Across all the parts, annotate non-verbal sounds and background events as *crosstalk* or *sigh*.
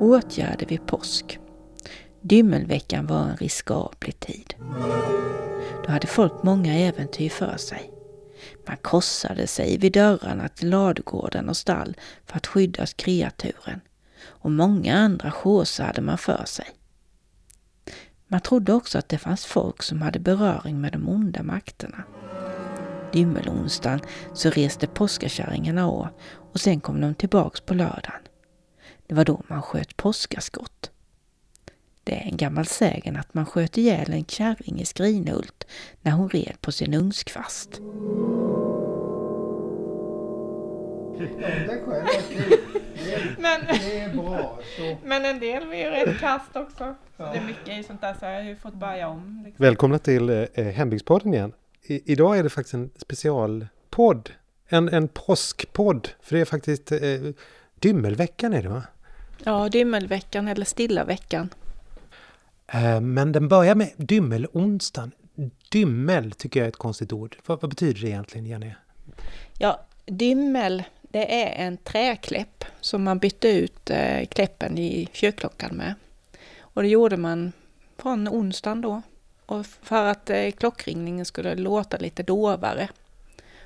åtgärder vid påsk. Dymmelveckan var en riskabel tid. Då hade folk många äventyr för sig. Man korsade sig vid dörrarna till ladugården och stall för att skydda kreaturen. Och många andra chauser hade man för sig. Man trodde också att det fanns folk som hade beröring med de onda makterna. Dymmelonsdagen så reste påskakärringarna av och sen kom de tillbaks på lördagen. Det var då man sköt påskaskott. Det är en gammal sägen att man sköt ihjäl en kärring i Skrinhult när hon red på sin ungskvast. men, är. Men en del var ju rätt kast också. Så det är mycket i sånt där så jag har ju fått börja om. Liksom. Välkomna till eh, Hembygdspodden igen. I, idag är det faktiskt en specialpodd. En, en påskpodd. För det är faktiskt eh, Dymmelveckan är det va? Ja, Dymmelveckan eller Stilla veckan. Eh, men den börjar med Dymmelonsdagen. Dymmel tycker jag är ett konstigt ord. Vad, vad betyder det egentligen, Jenny? Ja, dymmel det är en träkläpp som man bytte ut eh, kläppen i kyrkklockan med. Och det gjorde man från onsdagen då. Och för att eh, klockringningen skulle låta lite dovare.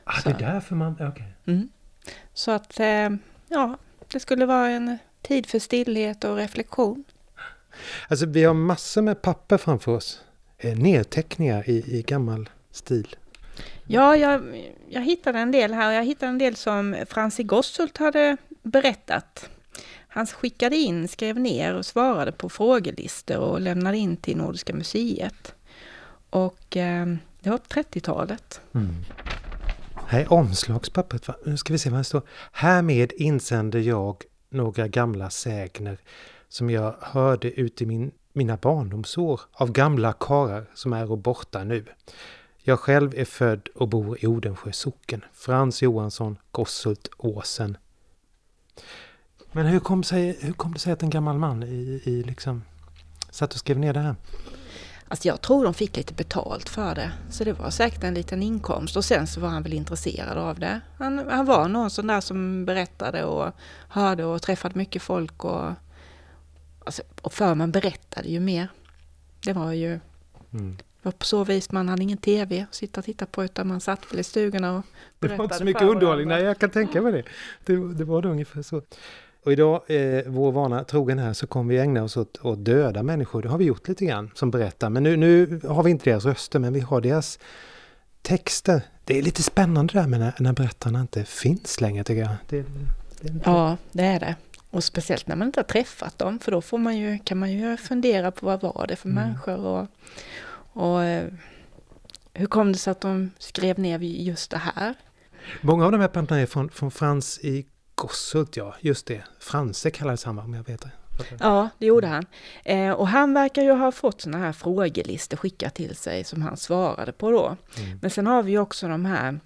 Ah, det är därför man... Okej. Okay. Mm. Så att, ja, det skulle vara en tid för stillhet och reflektion. Alltså vi har massor med papper framför oss. Eh, nedteckningar i, i gammal stil. Ja, jag, jag hittade en del här. Jag hittade en del som Franzi Gossult hade berättat. Han skickade in, skrev ner och svarade på frågelistor och lämnade in till Nordiska museet. Och eh, det var på 30-talet. Mm. Här är omslagspappret. Nu ska vi se vad det står. Härmed insänder jag några gamla sägner som jag hörde ut i min, mina barndomsår av gamla karar som är och borta nu. Jag själv är född och bor i Odensjö socken. Frans Johansson, Gosshult, Åsen. Men hur kom, sig, hur kom det sig att en gammal man i, i liksom satt och skrev ner det här? Alltså jag tror de fick lite betalt för det. Så det var säkert en liten inkomst och sen så var han väl intresserad av det. Han, han var någon sån där som berättade och hörde och träffade mycket folk och, alltså, och för man berättade ju mer. Det var ju mm. Det var på så vis man hade ingen tv att sitta och titta på utan man satt väl i stugorna och berättade Det var inte så mycket underhållning, nej jag kan tänka mig det. Det, det var det ungefär så. Och idag, eh, vår vana trogen här, så kommer vi ägna oss åt, åt döda människor. Det har vi gjort lite grann som berättar. Men nu, nu har vi inte deras röster, men vi har deras texter. Det är lite spännande där med när, när berättarna inte finns längre tycker jag. Det, det ja, det är det. Och speciellt när man inte har träffat dem, för då får man ju, kan man ju fundera på vad var det för mm. människor och, och eh, hur kom det sig att de skrev ner just det här? Många av de här punkterna är från, från Frans i Gossult, ja, just det. Franse kallades han om jag vet det. Ja, det gjorde han. Eh, och han verkar ju ha fått sådana här frågelistor skickat till sig som han svarade på då. Mm. Men sen har vi ju också de här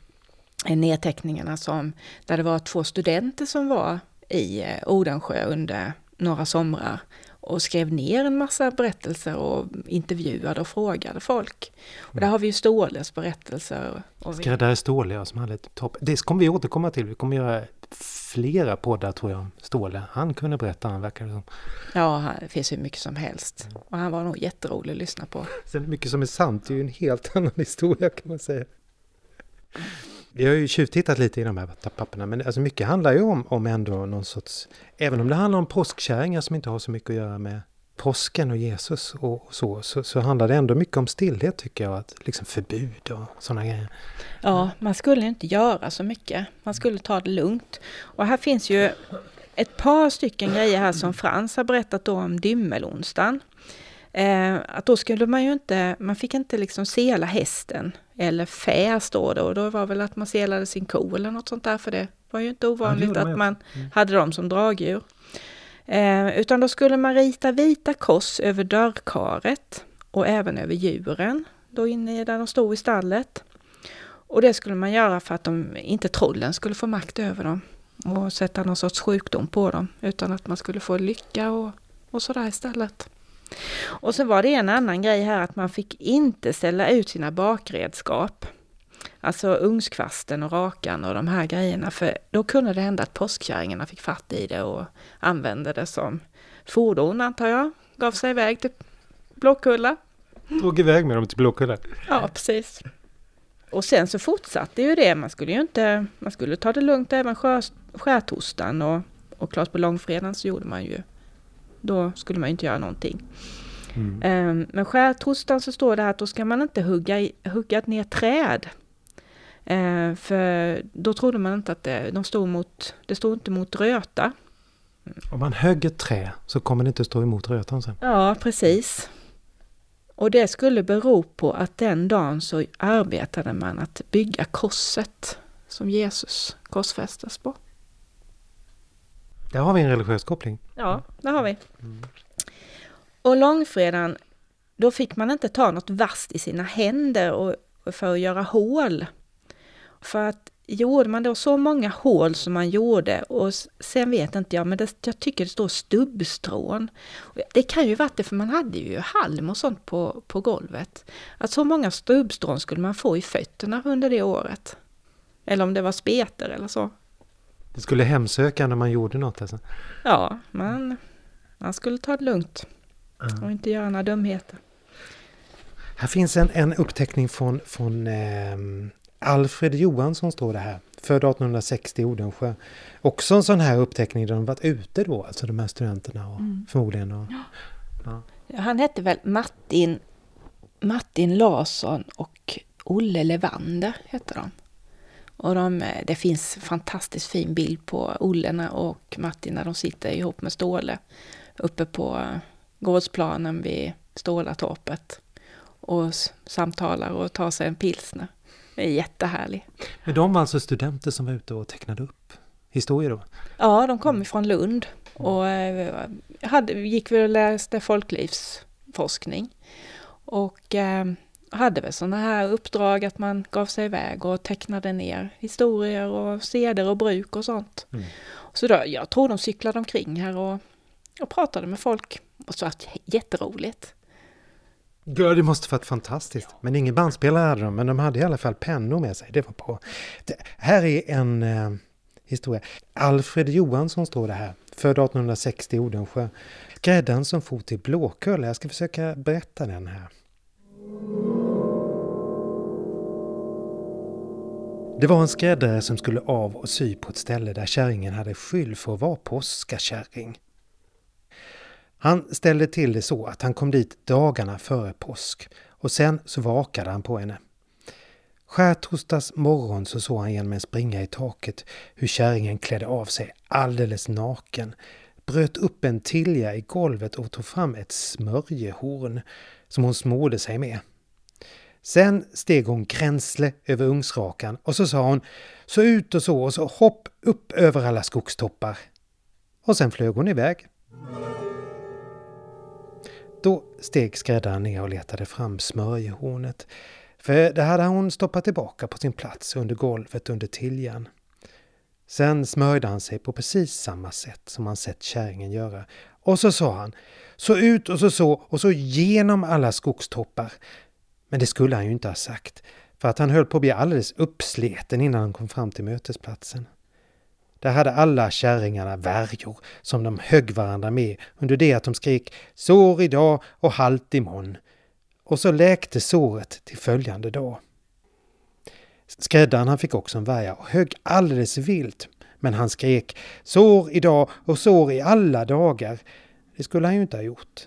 eh, nedteckningarna som, där det var två studenter som var i eh, Odensjö under några somrar och skrev ner en massa berättelser och intervjuade och frågade folk. Och där har vi ju Ståhles berättelser. Skräddare Ståhle, ja, som hade ett topp. Det kommer vi återkomma till. Vi kommer göra flera poddar tror jag om Ståhle. Han kunde berätta, han verkar som. Ja, det finns hur mycket som helst. Och han var nog jätterolig att lyssna på. Sen mycket som är sant, det är ju en helt *laughs* annan historia kan man säga. Vi har ju tjuvtittat lite i de här papperna, men alltså mycket handlar ju om, om ändå någon sorts... Även om det handlar om påskkärringar som inte har så mycket att göra med påsken och Jesus och så, så, så handlar det ändå mycket om stillhet tycker jag. Att liksom förbud och sådana grejer. Ja, man skulle inte göra så mycket. Man skulle ta det lugnt. Och här finns ju ett par stycken grejer här som Frans har berättat då om dymmelonsdagen. Eh, att då skulle man ju inte, man fick inte liksom sela hästen eller fä står det och då var väl att man selade sin ko eller något sånt där för det var ju inte ovanligt ja, att man mm. hade dem som dragdjur. Eh, utan då skulle man rita vita kors över dörrkaret och även över djuren, då inne där de stod i stallet. Och det skulle man göra för att de, inte trollen skulle få makt över dem och sätta någon sorts sjukdom på dem, utan att man skulle få lycka och, och sådär istället. Och så var det en annan grej här att man fick inte ställa ut sina bakredskap. Alltså ugnskvasten och rakan och de här grejerna. För då kunde det hända att påskkärringarna fick fatt i det och använde det som fordon antar jag. Gav sig iväg till Blåkulla. Drog iväg med dem till Blåkulla? Ja, precis. Och sen så fortsatte ju det. Man skulle ju inte, man skulle ta det lugnt även skär, skärtorsdagen och, och klart på långfredagen så gjorde man ju, då skulle man ju inte göra någonting. Mm. Um, men skärtorsdagen så står det att då ska man inte hugga, hugga ner träd. Uh, för då trodde man inte att det, de stod mot, det stod inte mot röta. Om man högger trä så kommer det inte stå emot rötan sen? Ja, precis. Och det skulle bero på att den dagen så arbetade man att bygga korset som Jesus korsfästes på. Där har vi en religiös koppling. Ja, det har vi. Mm. Och långfredagen, då fick man inte ta något vasst i sina händer och, för att göra hål. För att gjorde man då så många hål som man gjorde och sen vet inte jag, men det, jag tycker det står stubbstrån. Det kan ju varit det för man hade ju halm och sånt på, på golvet. Att så många stubbstrån skulle man få i fötterna under det året. Eller om det var speter eller så. Det skulle hemsöka när man gjorde något alltså? Ja, man, man skulle ta det lugnt och inte göra några dumheter. Här finns en, en uppteckning från, från eh, Alfred Johansson står det här. Född 1860 i Odensjö. Också en sån här uppteckning där de varit ute då, alltså de här studenterna och mm. förmodligen. Och, ja. Ja. Han hette väl Martin, Martin Larsson och Olle Levander hette de. Och de, det finns fantastiskt fin bild på Olle och Martin när de sitter ihop med Ståle uppe på gårdsplanen vid Stålatorpet och samtalar och tar sig en pilsner. Det är jättehärlig. Men de var alltså studenter som var ute och tecknade upp historier då? Ja, de kom ifrån Lund och eh, hade, gick väl och läste folklivsforskning. Och eh, hade väl sådana här uppdrag att man gav sig iväg och tecknade ner historier och seder och bruk och sånt. Mm. Så då, jag tror de cyklade omkring här och, och pratade med folk. Och så att jätteroligt. Ja, det måste varit fantastiskt. Men ingen bandspelare hade de, men de hade i alla fall pennor med sig. Det var bra. Det här är en eh, historia. Alfred Johansson står det här, född 1860 i Odensjö. Skräddaren som for till Blåkulla. Jag ska försöka berätta den här. Det var en skräddare som skulle av och sy på ett ställe där kärringen hade skyll för att vara påskakärring. Han ställde till det så att han kom dit dagarna före påsk och sen så vakade han på henne. Skärtorsdags morgon så såg han genom en springa i taket hur kärringen klädde av sig alldeles naken, bröt upp en tilja i golvet och tog fram ett smörjehorn som hon smorde sig med. Sen steg hon gränsle över ugnsrakan och så sa hon så ut och så och så hopp upp över alla skogstoppar. Och sen flög hon iväg. Då steg skräddaren ner och letade fram smörjehornet. För det hade hon stoppat tillbaka på sin plats under golvet under tiljan. Sen smörjde han sig på precis samma sätt som han sett kärringen göra. Och så sa han, så ut och så så och så genom alla skogstoppar. Men det skulle han ju inte ha sagt, för att han höll på att bli alldeles uppsleten innan han kom fram till mötesplatsen. Där hade alla kärringarna värjor som de högg varandra med under det att de skrek sår idag och halt imorgon. Och så läkte såret till följande dag. Skräddaren han fick också en värja och högg alldeles vilt. Men han skrek sår idag och sår i alla dagar. Det skulle han ju inte ha gjort.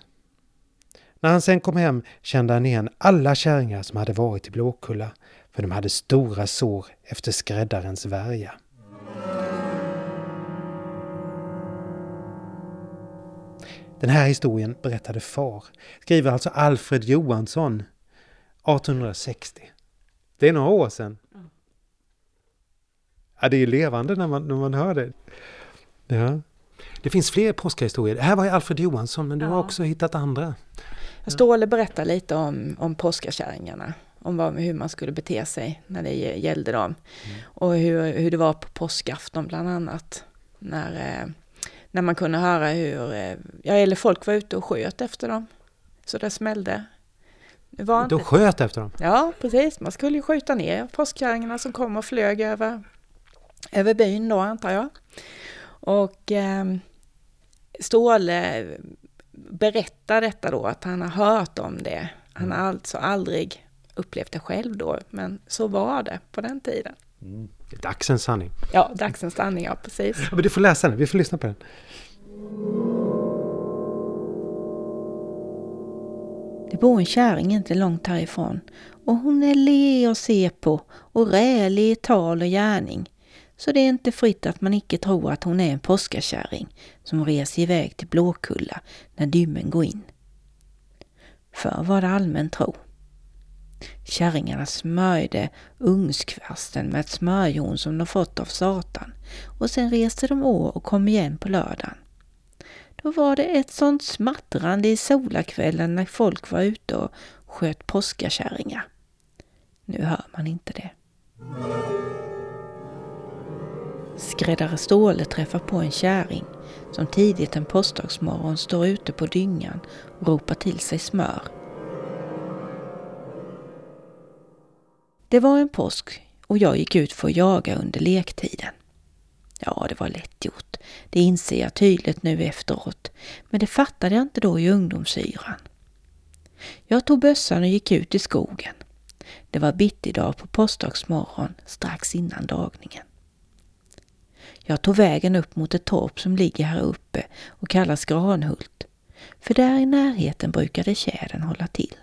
När han sen kom hem kände han igen alla kärringar som hade varit i Blåkulla, för de hade stora sår efter skräddarens värja. Den här historien berättade far, skriver alltså Alfred Johansson 1860. Det är några år sedan. Ja, det är levande när man, när man hör det. Ja. Det finns fler påskahistorier. Det här var ju Alfred Johansson, men du ja. har också hittat andra. Ståle berättar lite om, om påskakärringarna. Om vad, hur man skulle bete sig när det gällde dem. Mm. Och hur, hur det var på påskafton bland annat. När eh, när man kunde höra hur, eh, ja eller folk var ute och sköt efter dem. Så det smällde. var inte... De sköt efter dem? Ja, precis. Man skulle ju skjuta ner påskkärringarna som kom och flög över, över byn då, antar jag. Och eh, Ståle berättar detta då, att han har hört om det. Han har alltså aldrig upplevt det själv då, men så var det på den tiden. Mm. Dagsens sanning. Ja, dagsens sanning, ja precis. Ja, men du får läsa den, vi får lyssna på den. Det bor en kärring inte långt härifrån och hon är le att se på och rälig i tal och gärning. Så det är inte fritt att man icke tror att hon är en påskakärring som reser iväg till Blåkulla när dymmen går in. För var det allmän tro. Kärringarna smörjde ungskvasten med ett smörjon som de fått av Satan och sen reste de å och kom igen på lördagen. Då var det ett sånt smattrande i solakvällen när folk var ute och sköt påskakärringar. Nu hör man inte det. Skräddare Ståle träffar på en kärring som tidigt en påskdagsmorgon står ute på dyngan och ropar till sig smör. Det var en påsk och jag gick ut för att jaga under lektiden. Ja, det var lätt gjort. Det inser jag tydligt nu efteråt. Men det fattade jag inte då i ungdomsyran. Jag tog bössan och gick ut i skogen. Det var bittidag på påskdagsmorgon strax innan dagningen. Jag tog vägen upp mot ett torp som ligger här uppe och kallas Granhult. För där i närheten brukade tjädern hålla till.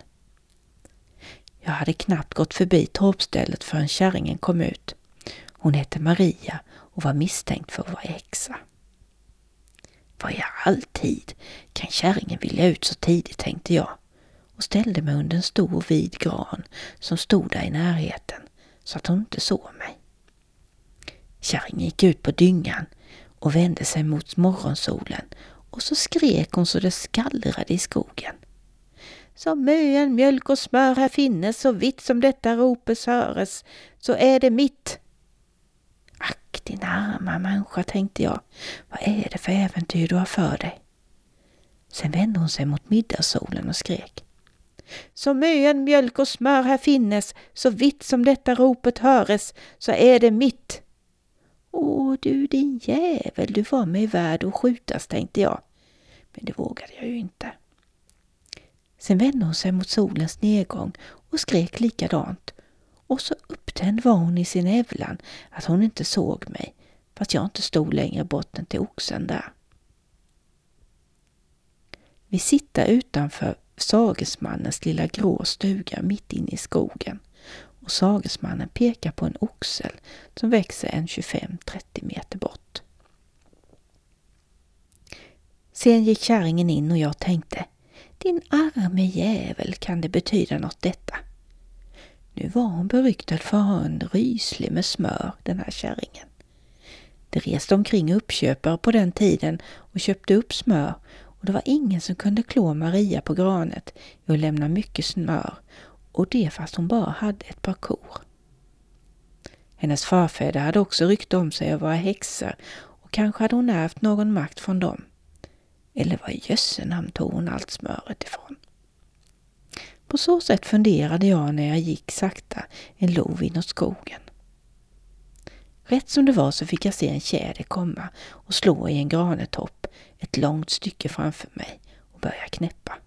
Jag hade knappt gått förbi torpstället förrän kärringen kom ut. Hon hette Maria och var misstänkt för att vara häxa. Vad i all tid kan kärringen vilja ut så tidigt, tänkte jag och ställde mig under en stor vid gran som stod där i närheten så att hon inte såg mig. Kärringen gick ut på dyngan och vände sig mot morgonsolen och så skrek hon så det skallrade i skogen. Som mön, mjölk och smör här finnes, så vitt som detta ropes höres, så är det mitt. Ack din arma människa, tänkte jag. Vad är det för äventyr du har för dig? Sen vände hon sig mot middagssolen och skrek. Som mön, mjölk och smör här finnes, så vitt som detta ropet höres, så är det mitt. Åh du din jävel, du var mig värd att skjutas, tänkte jag. Men det vågade jag ju inte. Sen vände hon sig mot solens nedgång och skrek likadant. Och så upptänd var hon i sin ävlan att hon inte såg mig, fast jag inte stod längre bort än till oxen där. Vi sitter utanför sagesmannens lilla grå stuga mitt inne i skogen och sagesmannen pekar på en oxel som växer en 25-30 meter bort. Sen gick kärringen in och jag tänkte, din arme jävel kan det betyda något detta. Nu var hon beryktad för att ha en ryslig med smör, den här kärringen. Det reste omkring uppköpare på den tiden och köpte upp smör och det var ingen som kunde klå Maria på granet i att lämna mycket smör och det fast hon bara hade ett par kor. Hennes farfäder hade också rykte om sig att vara häxor och kanske hade hon ärvt någon makt från dem. Eller var i jösse namn tog hon allt smöret ifrån? På så sätt funderade jag när jag gick sakta en lov inåt skogen. Rätt som det var så fick jag se en tjäder komma och slå i en granetopp ett långt stycke framför mig och börja knäppa.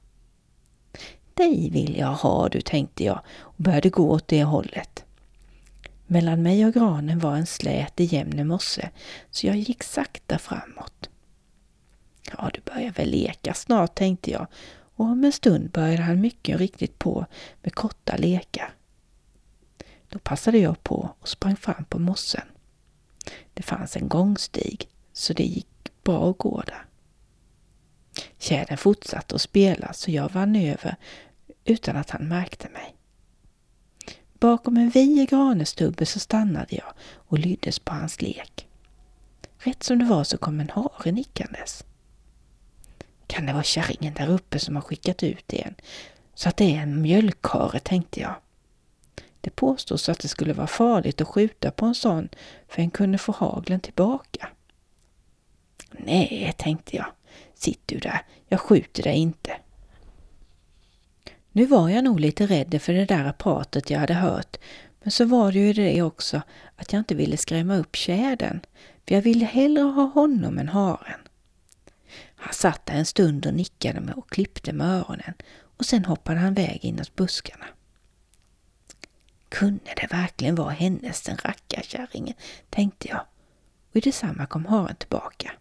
Dig vill jag ha du, tänkte jag och började gå åt det hållet. Mellan mig och granen var en slät i jämne mosse, så jag gick sakta framåt. Ja, du börjar väl leka snart, tänkte jag och om en stund började han mycket riktigt på med korta lekar. Då passade jag på och sprang fram på mossen. Det fanns en gångstig, så det gick bra att gå där. Tjädern fortsatte att spela så jag vann över utan att han märkte mig. Bakom en vie granestubbe så stannade jag och lyddes på hans lek. Rätt som det var så kom en hare nickandes. Kan det vara kärringen där uppe som har skickat ut en, Så att det är en mjölkhare, tänkte jag. Det påstås att det skulle vara farligt att skjuta på en sån för en kunde få haglen tillbaka. Nej, tänkte jag. Sitt du där, jag skjuter dig inte. Nu var jag nog lite rädd för det där pratet jag hade hört, men så var det ju det också att jag inte ville skrämma upp tjädern, för jag ville hellre ha honom än haren. Han satt där en stund och nickade med och klippte med öronen och sen hoppade han väg inåt buskarna. Kunde det verkligen vara hennes den rackarkärringen, tänkte jag. Och i detsamma kom haren tillbaka.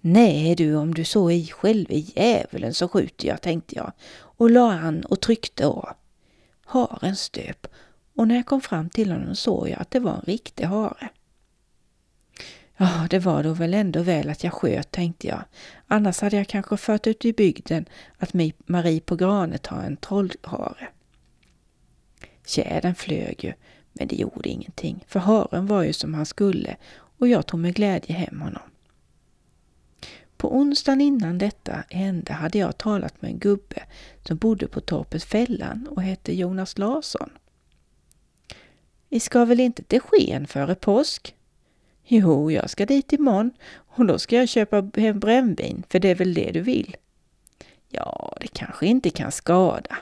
Nej du, om du så i själve djävulen så skjuter jag, tänkte jag och la an och tryckte av. Haren stöp och när jag kom fram till honom såg jag att det var en riktig hare. Ja, det var då väl ändå väl att jag sköt, tänkte jag. Annars hade jag kanske fört ut i bygden att Marie på granet har en trollhare. Tjädern flög ju, men det gjorde ingenting, för haren var ju som han skulle och jag tog med glädje hem honom. På onsdagen innan detta hände hade jag talat med en gubbe som bodde på torpet Fällan och hette Jonas Larsson. Vi ska väl inte till Sken före påsk? Jo, jag ska dit imorgon och då ska jag köpa hem brännvin, för det är väl det du vill? Ja, det kanske inte kan skada.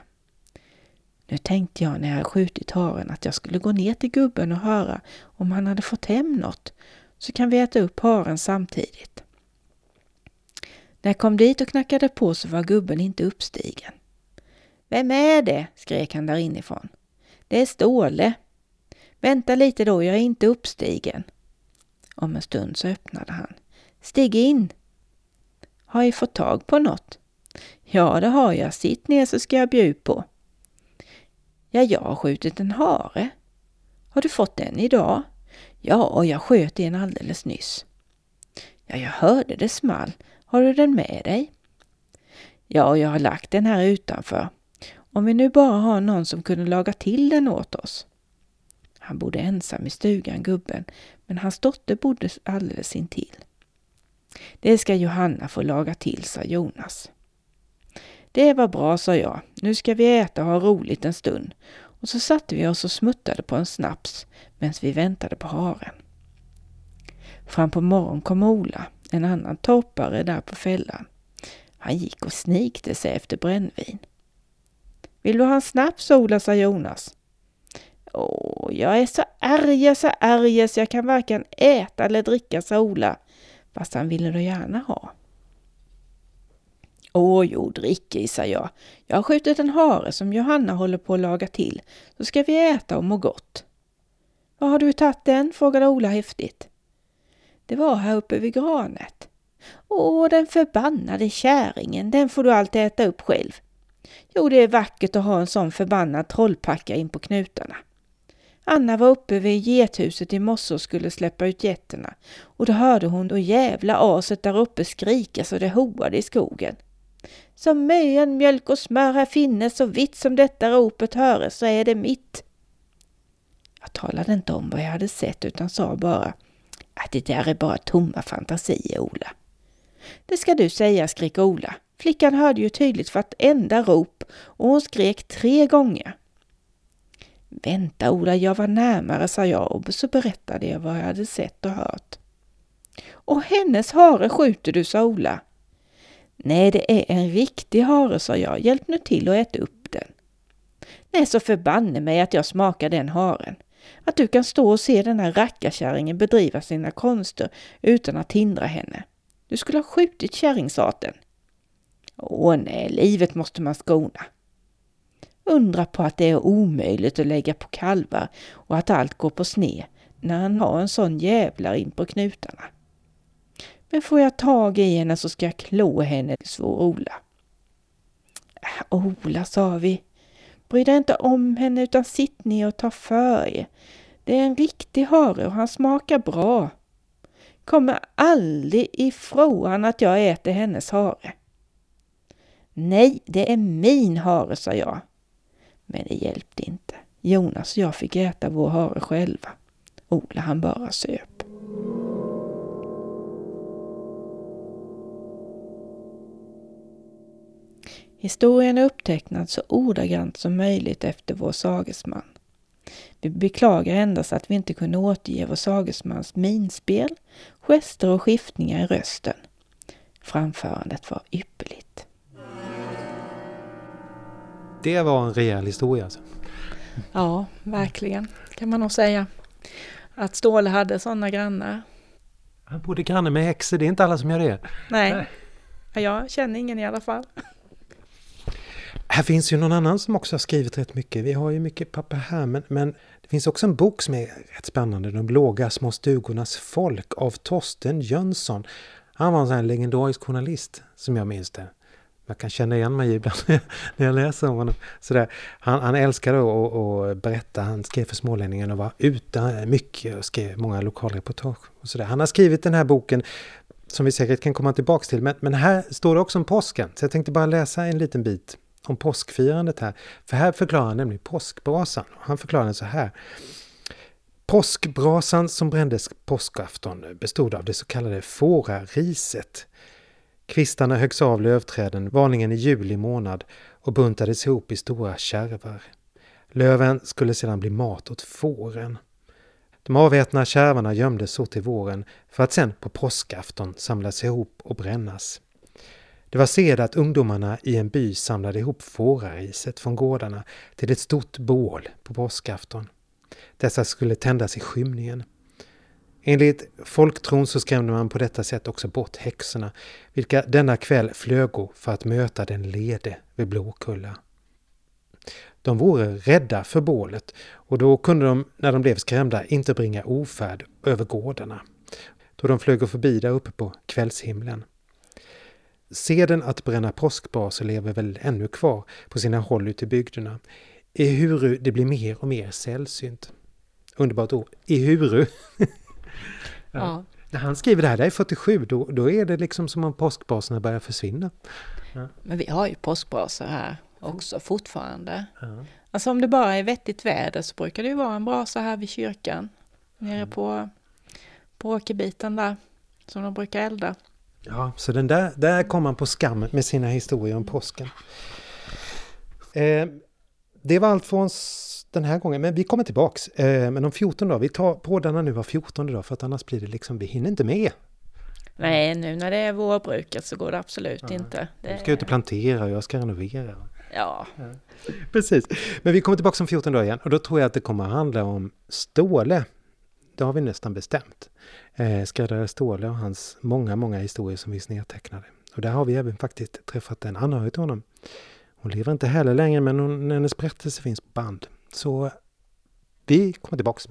Nu tänkte jag när jag skjutit haren att jag skulle gå ner till gubben och höra om han hade fått hem något, så kan vi äta upp haren samtidigt. När jag kom dit och knackade på så var gubben inte uppstigen. Vem är det? skrek han där inifrån. Det är Ståle. Vänta lite då, jag är inte uppstigen. Om en stund så öppnade han. Stig in! Har jag fått tag på något? Ja, det har jag. Sitt ner så ska jag bjuda på. Ja, jag har skjutit en hare. Har du fått den idag? Ja, och jag sköt en alldeles nyss. Ja, jag hörde det small. Har du den med dig? Ja, jag har lagt den här utanför. Om vi nu bara har någon som kunde laga till den åt oss. Han bodde ensam i stugan, gubben, men hans dotter bodde alldeles intill. Det ska Johanna få laga till, sa Jonas. Det var bra, sa jag. Nu ska vi äta och ha roligt en stund. Och så satte vi oss och smuttade på en snaps medan vi väntade på haren. Fram på morgon kom Ola, en annan torpare där på fällan. Han gick och snikte sig efter brännvin. Vill du ha en snaps, Ola, sa Jonas. Åh, jag är så arg, så arg så jag kan varken äta eller dricka, sa Ola. Fast han ville då gärna ha. Åh jo, drick sa jag. Jag har skjutit en hare som Johanna håller på att laga till, så ska vi äta och må gott. Var har du tagit den? frågade Ola häftigt. Det var här uppe vid granet. Åh, den förbannade käringen, den får du alltid äta upp själv. Jo, det är vackert att ha en sån förbannad trollpacka in på knutarna. Anna var uppe vid gethuset i morse och skulle släppa ut getterna och då hörde hon då jävla aset där uppe skrika så det hoade i skogen. Som möjen, mjölk och smör här finnes så vitt som detta ropet höres så är det mitt. Jag talade inte om vad jag hade sett utan sa bara att det där är bara tomma fantasier, Ola. Det ska du säga, skrek Ola. Flickan hörde ju tydligt vartenda rop och hon skrek tre gånger. Vänta Ola, jag var närmare, sa jag och så berättade jag vad jag hade sett och hört. Och hennes hare skjuter du, sa Ola. Nej, det är en riktig hare, sa jag. Hjälp nu till att äta upp den. Nej, så förbanne mig att jag smakar den haren. Att du kan stå och se den här rackarkärringen bedriva sina konster utan att hindra henne. Du skulle ha skjutit kärringsaten. Åh nej, livet måste man skona. Undra på att det är omöjligt att lägga på kalvar och att allt går på sned när han har en sån jävlar in på knutarna. Men får jag tag i henne så ska jag klå henne, svor Ola. Äh, Ola, sa vi. Bry dig inte om henne utan sitt ner och ta för er. Det är en riktig hare och han smakar bra. Kommer aldrig ifrån att jag äter hennes hare. Nej, det är min hare, sa jag. Men det hjälpte inte. Jonas och jag fick äta vår hare själva. Ola han bara söp. Historien är upptecknad så ordagrant som möjligt efter vår sagesman. Vi beklagar endast att vi inte kunde återge vår sagesmans minspel, gester och skiftningar i rösten. Framförandet var ypperligt. det var en rejäl historia. Alltså. Ja, verkligen kan man nog säga. Att Ståle hade sådana grannar. Han bodde granne med häxor, det är inte alla som gör det. Nej, Nej. jag känner ingen i alla fall. Här finns ju någon annan som också har skrivit rätt mycket. Vi har ju mycket papper här, men, men det finns också en bok som är rätt spännande. De låga små stugornas folk av Torsten Jönsson. Han var en sån här legendarisk journalist, som jag minns det. Jag kan känna igen mig ibland *laughs* när jag läser om honom. Sådär. Han, han älskade att, att berätta. Han skrev för Smålänningen och var ute mycket och skrev många lokalreportage. Och sådär. Han har skrivit den här boken som vi säkert kan komma tillbaka till. Men, men här står det också om påsken. Så jag tänkte bara läsa en liten bit om påskfirandet här. För här förklarar han nämligen påskbrasan. Han förklarar den så här. Påskbrasan som brändes påskafton bestod av det så kallade fårariset. Kvistarna höggs av lövträden, vanligen i juli månad, och buntades ihop i stora kärvar. Löven skulle sedan bli mat åt fåren. De avätna kärvarna gömdes så till våren för att sen på påskafton samlas ihop och brännas. Det var sed att ungdomarna i en by samlade ihop fårariset från gårdarna till ett stort bål på påskafton. Dessa skulle tändas i skymningen. Enligt folktron så skrämde man på detta sätt också bort häxorna, vilka denna kväll flögo för att möta den lede vid Blåkulla. De vore rädda för bålet och då kunde de, när de blev skrämda, inte bringa ofärd över gårdarna, då de flög förbi där uppe på kvällshimlen. Seden att bränna påskbraser lever väl ännu kvar på sina håll ute i bygderna, ehuru det blir mer och mer sällsynt. Underbart ord, ehuru. *laughs* ja. När han skriver det här, det är 47, då, då är det liksom som om påskbrasorna börjar försvinna. Ja. Men vi har ju påskbrasor här också fortfarande. Ja. Alltså om det bara är vettigt väder så brukar det ju vara en brasa här vid kyrkan. Nere mm. på, på åkerbiten där, som de brukar elda. Ja, så den där, där kom man på skam med sina historier om påsken. Eh, det var allt oss den här gången, men vi kommer tillbaks. Eh, men om 14 dagar, vi tar på denna nu var 14 dag för att annars blir det liksom, vi hinner inte med. Nej, nu när det är vårbruket så går det absolut ja. inte. Det... Jag ska ut och plantera och jag ska renovera. Ja. ja. Precis. Men vi kommer tillbaka om 14 dagar igen och då tror jag att det kommer att handla om Ståle. Det har vi nästan bestämt eh, skräddare Ståle och hans många, många historier som finns nedtecknade. Och där har vi även faktiskt träffat en anhörig till honom. Hon lever inte heller längre men hon, hennes berättelse finns på band. Så vi kommer tillbaks.